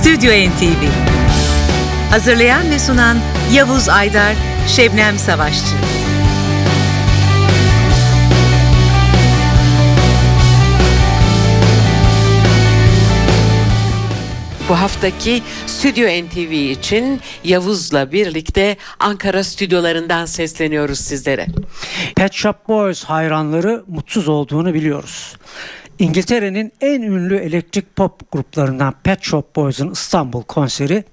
Stüdyo NTV Hazırlayan ve sunan Yavuz Aydar, Şebnem Savaşçı Bu haftaki Stüdyo NTV için Yavuz'la birlikte Ankara stüdyolarından sesleniyoruz sizlere. Pet Shop Boys hayranları mutsuz olduğunu biliyoruz. İngiltere'nin en ünlü elektrik pop gruplarından Pet Shop Boys'un İstanbul konseri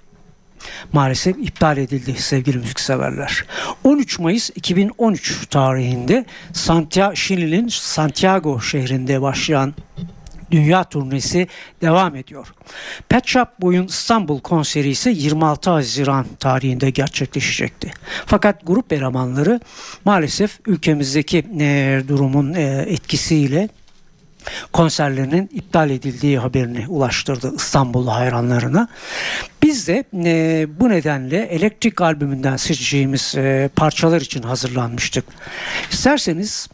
maalesef iptal edildi sevgili müzikseverler. 13 Mayıs 2013 tarihinde Santiago, Şili'nin Santiago şehrinde başlayan dünya turnesi devam ediyor. Pet Shop Boys'un İstanbul konseri ise 26 Haziran tarihinde gerçekleşecekti. Fakat grup elemanları maalesef ülkemizdeki e, durumun e, etkisiyle konserlerinin iptal edildiği haberini ulaştırdı İstanbullu hayranlarına. Biz de e, bu nedenle Elektrik albümünden seçeceğimiz e, parçalar için hazırlanmıştık. İsterseniz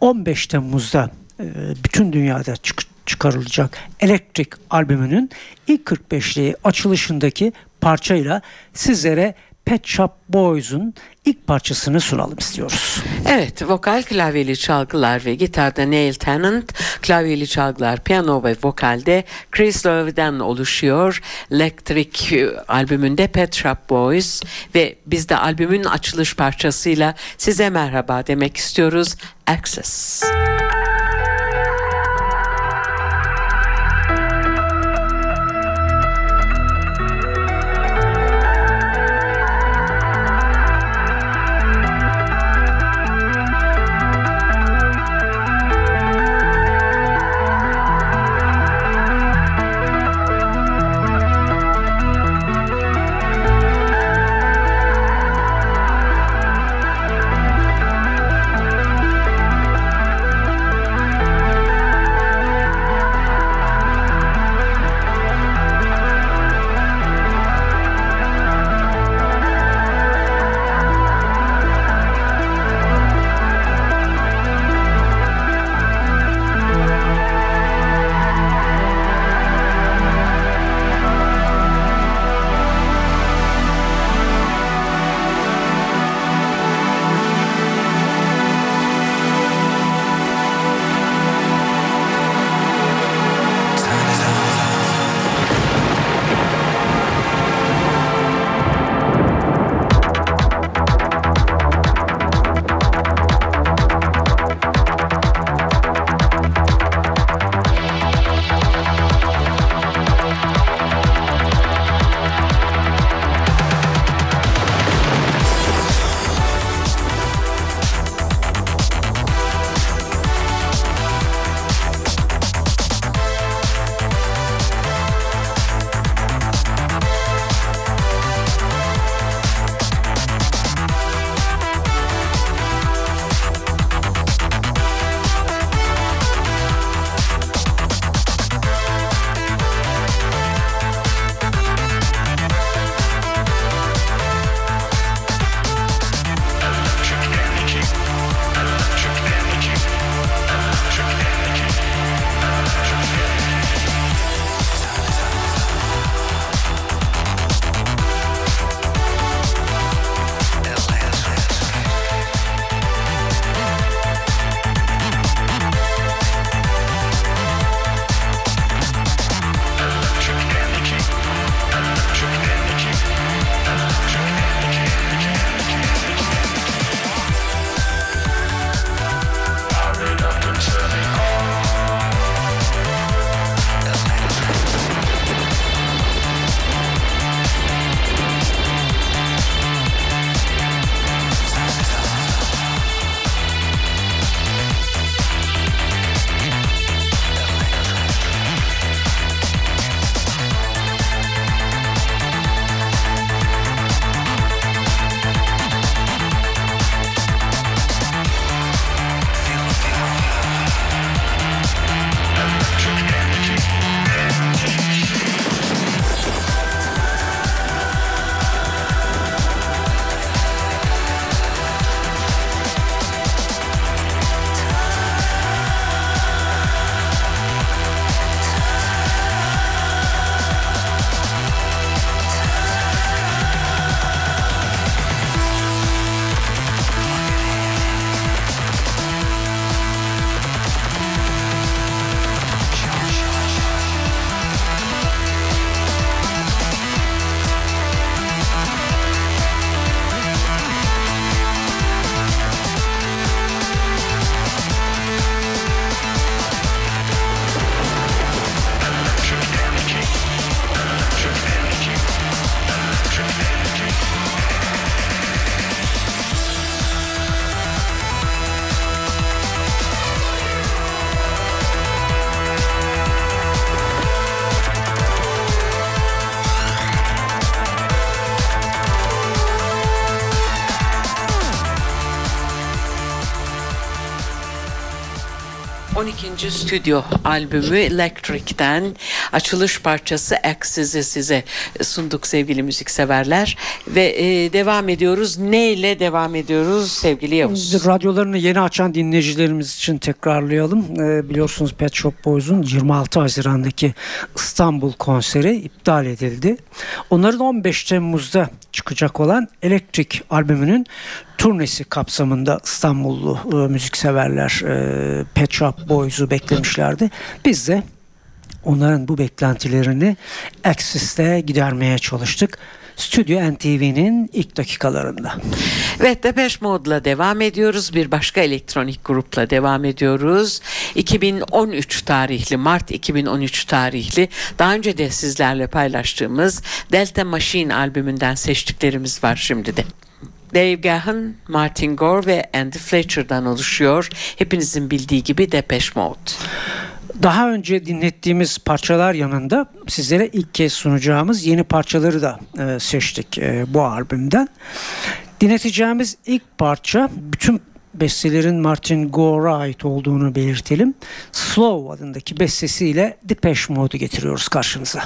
15 Temmuz'da e, bütün dünyada çık çıkarılacak Elektrik albümünün ilk 45'liği açılışındaki parçayla sizlere Pet Shop Boys'un ilk parçasını sunalım istiyoruz. Evet, vokal klavyeli çalgılar ve gitarda Neil Tennant, klavyeli çalgılar, piyano ve vokalde Chris Love'den oluşuyor. Electric e, albümünde Pet Shop Boys ve biz de albümün açılış parçasıyla size merhaba demek istiyoruz. Access. ikinci stüdyo albümü Electric'ten açılış parçası Axis'i size sunduk sevgili müzikseverler ve e, devam ediyoruz. Ne ile devam ediyoruz sevgili Yavuz? Radyolarını yeni açan dinleyicilerimiz için tekrarlayalım. Ee, biliyorsunuz Pet Shop Boys'un 26 Haziran'daki İstanbul konseri iptal edildi. Onların 15 Temmuz'da çıkacak olan Electric albümünün turnesi kapsamında İstanbullu e, müzikseverler e, Pet Shop Boys'u beklemişlerdi. Biz de onların bu beklentilerini Axis'te gidermeye çalıştık. Stüdyo NTV'nin ilk dakikalarında. Evet Depeche Mode'la devam ediyoruz. Bir başka elektronik grupla devam ediyoruz. 2013 tarihli, Mart 2013 tarihli daha önce de sizlerle paylaştığımız Delta Machine albümünden seçtiklerimiz var şimdi de. Dave Gahan, Martin Gore ve Andy Fletcher'dan oluşuyor. Hepinizin bildiği gibi Depeche Mode. Daha önce dinlettiğimiz parçalar yanında sizlere ilk kez sunacağımız yeni parçaları da e, seçtik e, bu albümden. Dinleteceğimiz ilk parça bütün bestelerin Martin Gore'a ait olduğunu belirtelim. Slow adındaki bestesiyle Depeche Mode'u getiriyoruz karşınıza.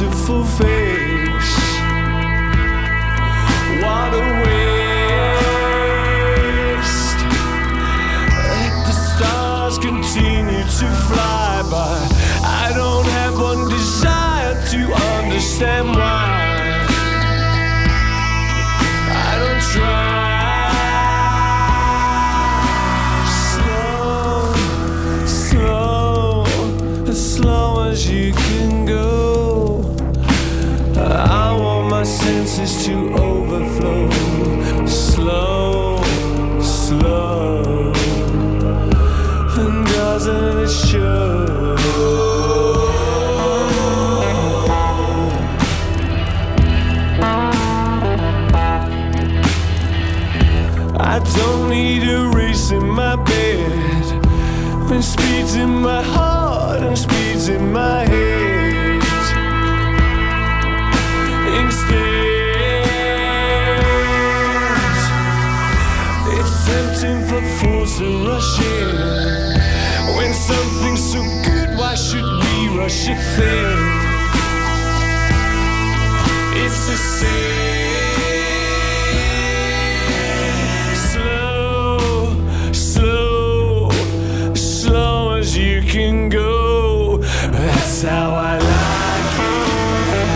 merciful face. That's how I like it.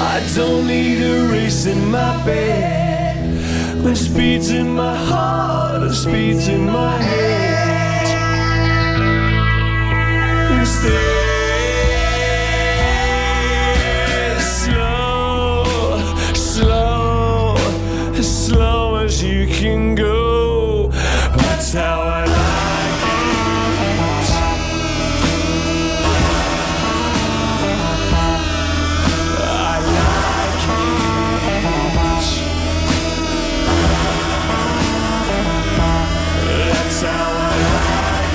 I don't need a race in my bed. When speed's in my heart and speed's in my head. You can go. That's how I like it. I like it. That's how I like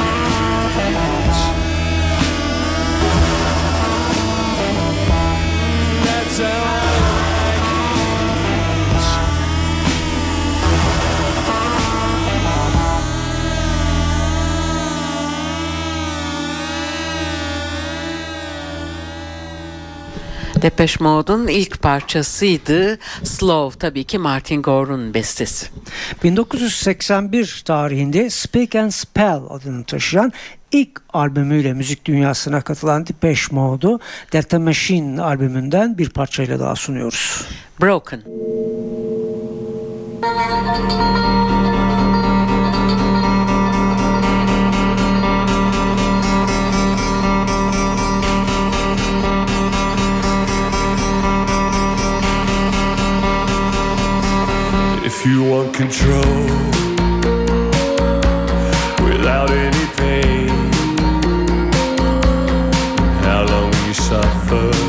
it. That's how Depeche Mode'un ilk parçasıydı. Slow tabii ki Martin Gore'un bestesi. 1981 tarihinde Speak and Spell adını taşıyan ilk albümüyle müzik dünyasına katılan Depeche Mode'u Delta Machine albümünden bir parçayla daha sunuyoruz. Broken. If you want control without any pain, how long you suffer?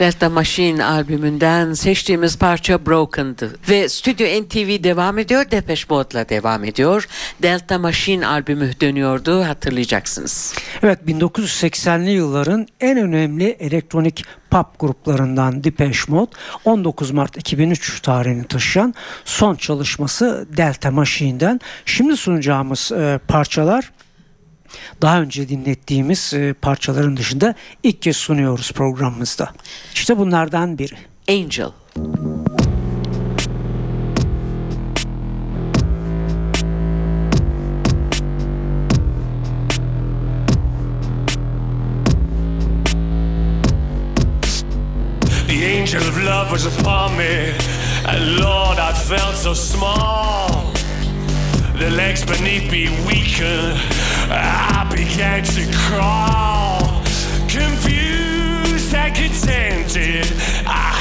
Delta Machine albümünden seçtiğimiz parça Broken'dı. Ve Stüdyo NTV devam ediyor, Depeche Mode'la devam ediyor. Delta Machine albümü dönüyordu hatırlayacaksınız. Evet 1980'li yılların en önemli elektronik pop gruplarından Depeche Mode 19 Mart 2003 tarihini taşıyan son çalışması Delta Machine'den. Şimdi sunacağımız e, parçalar daha önce dinlettiğimiz e, parçaların dışında ilk kez sunuyoruz programımızda. İşte bunlardan biri. Angel. The angel of love was upon me, and Lord, I felt so small. The legs beneath me weakened. I began to crawl. Confused and contented, I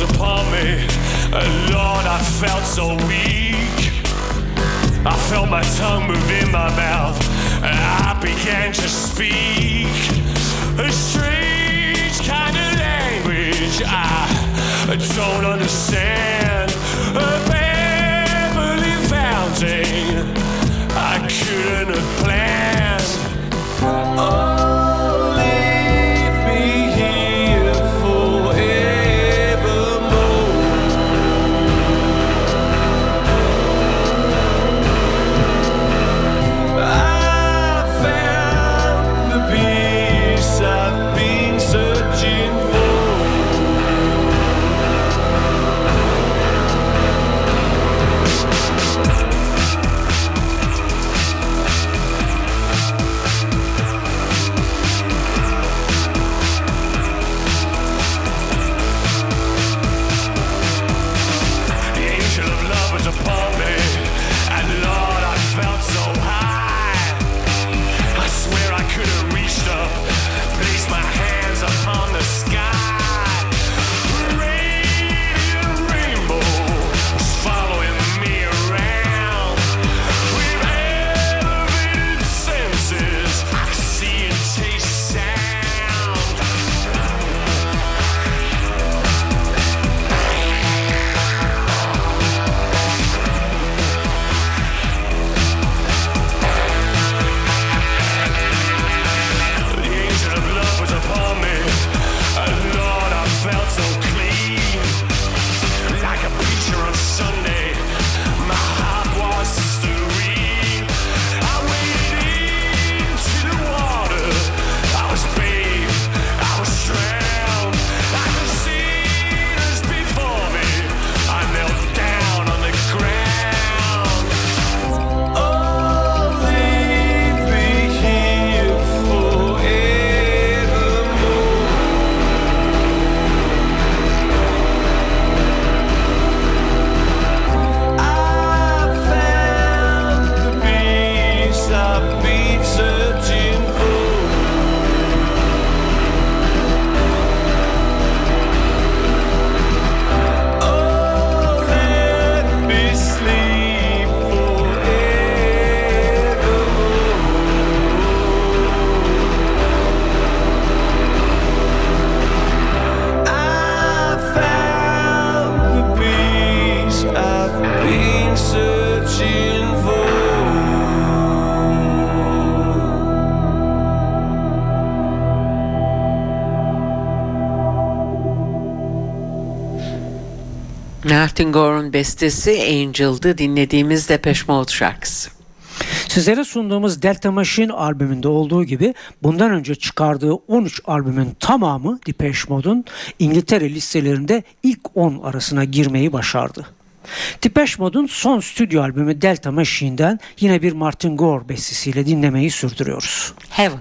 upon me. And Lord, I felt so weak. I felt my tongue move in my mouth. And I began to speak. A strange kind of language I don't understand. A Beverly fountain I couldn't have planned. Oh, Martin Gore'un bestesi Angel'dı dinlediğimiz Depeche Mode şarkısı. Sizlere sunduğumuz Delta Machine albümünde olduğu gibi bundan önce çıkardığı 13 albümün tamamı Depeche Mode'un İngiltere listelerinde ilk 10 arasına girmeyi başardı. Depeche Mode'un son stüdyo albümü Delta Machine'den yine bir Martin Gore bestesiyle dinlemeyi sürdürüyoruz. Heaven.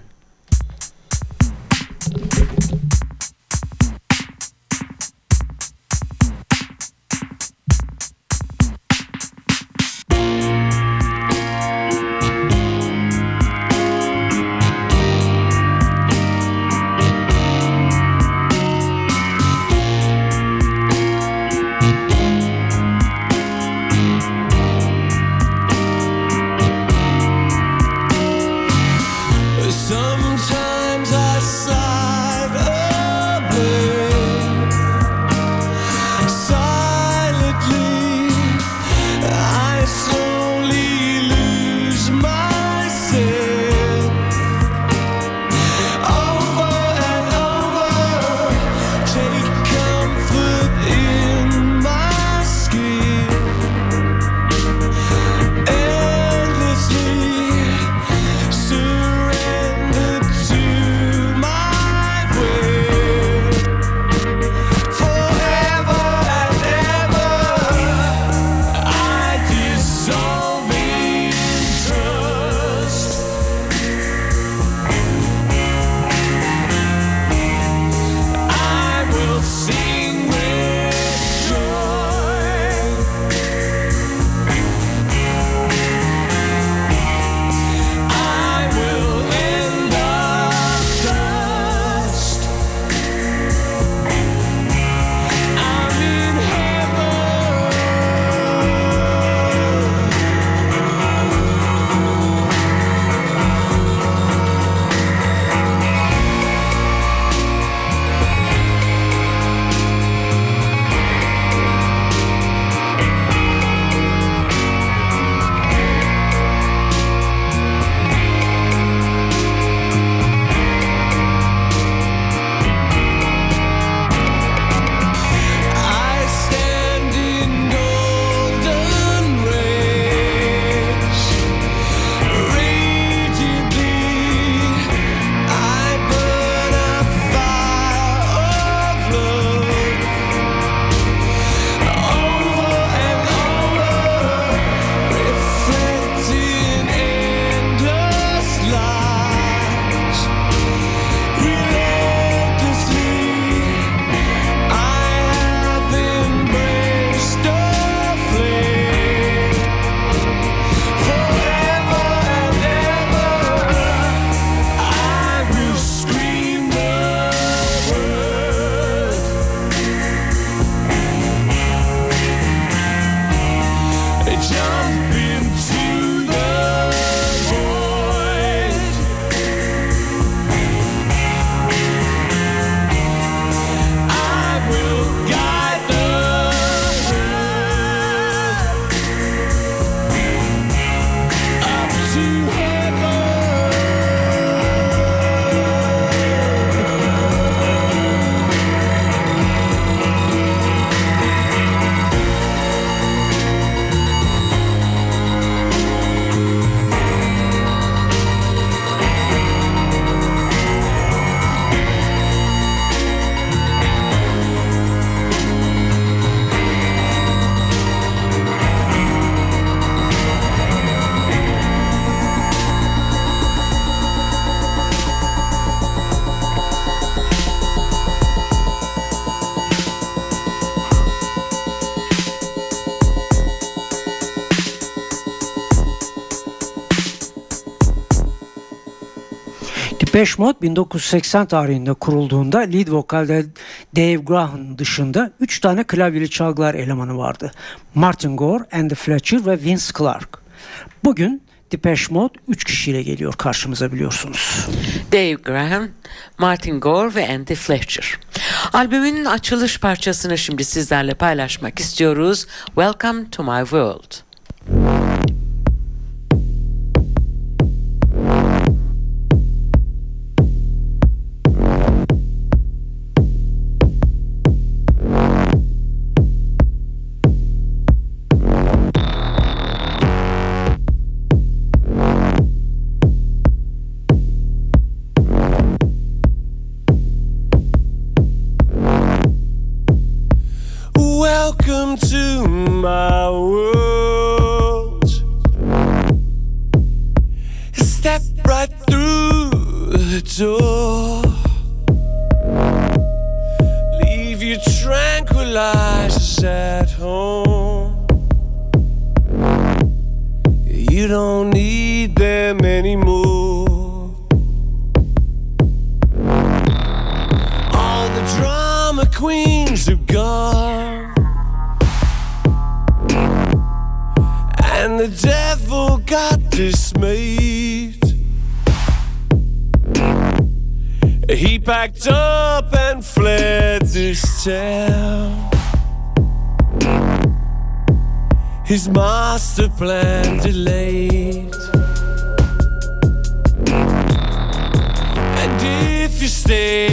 Depeche Mode 1980 tarihinde kurulduğunda lead vokalde Dave Graham dışında 3 tane klavyeli çalgılar elemanı vardı. Martin Gore, Andy Fletcher ve Vince Clarke. Bugün Depeche Mode 3 kişiyle geliyor karşımıza biliyorsunuz. Dave Graham, Martin Gore ve Andy Fletcher. Albümün açılış parçasını şimdi sizlerle paylaşmak istiyoruz. Welcome to my world. Welcome to my world. Step right through the door. Leave your tranquilizers at home. You don't need them anymore. Dismayed. He packed up and fled this town. His master plan delayed. And if you stay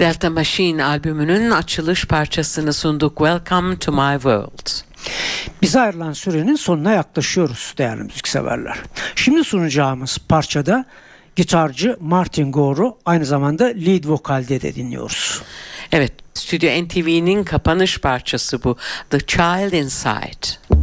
Delta Machine albümünün açılış parçasını sunduk Welcome to My World. Bize ayrılan sürenin sonuna yaklaşıyoruz değerli müzikseverler. Şimdi sunacağımız parçada gitarcı Martin Gore'u aynı zamanda lead vokalde de dinliyoruz. Evet, Stüdyo NTV'nin kapanış parçası bu. The Child Inside.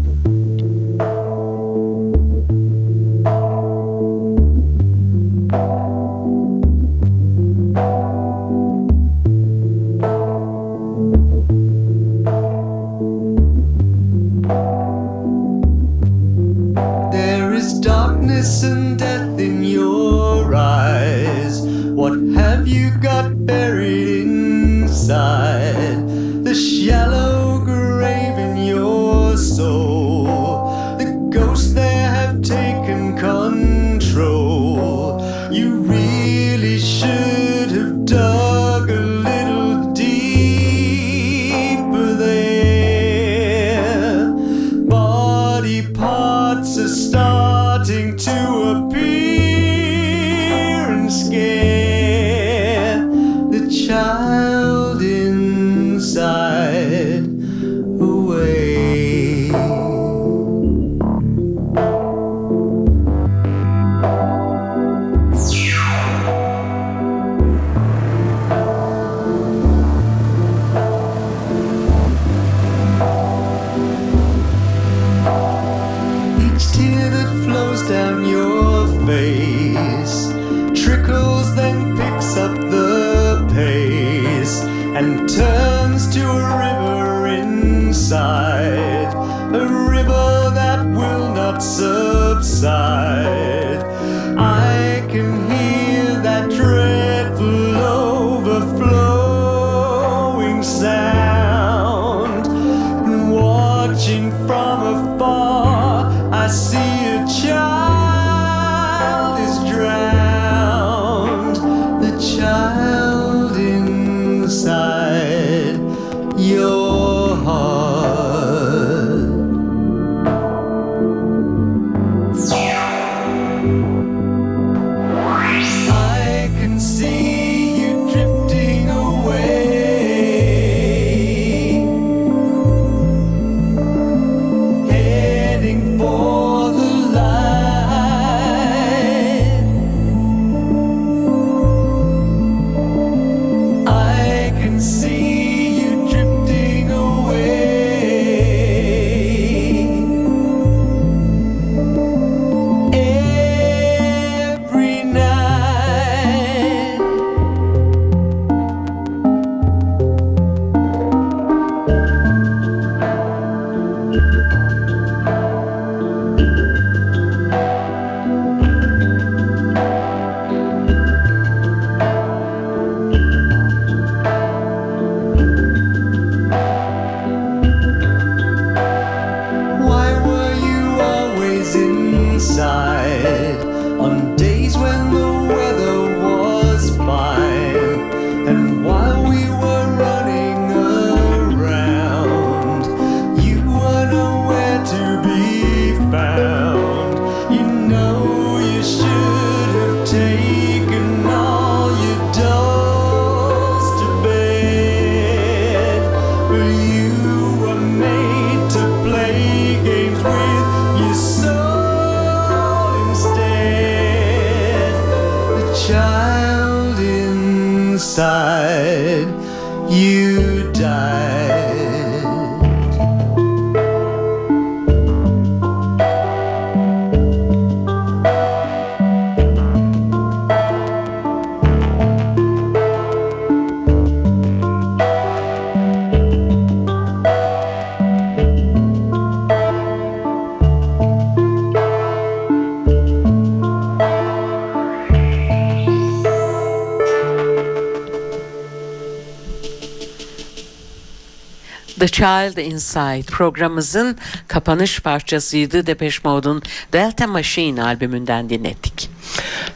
The Child Inside programımızın kapanış parçasıydı. Depeche Mode'un Delta Machine albümünden dinlettik.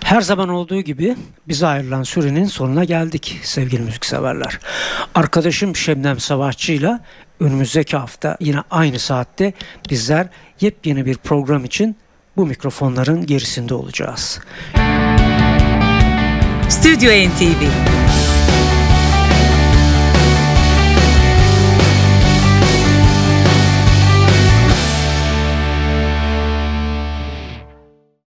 Her zaman olduğu gibi bize ayrılan sürenin sonuna geldik sevgili müzikseverler. Arkadaşım Şebnem Savaşçı ile önümüzdeki hafta yine aynı saatte bizler yepyeni bir program için bu mikrofonların gerisinde olacağız. Stüdyo NTV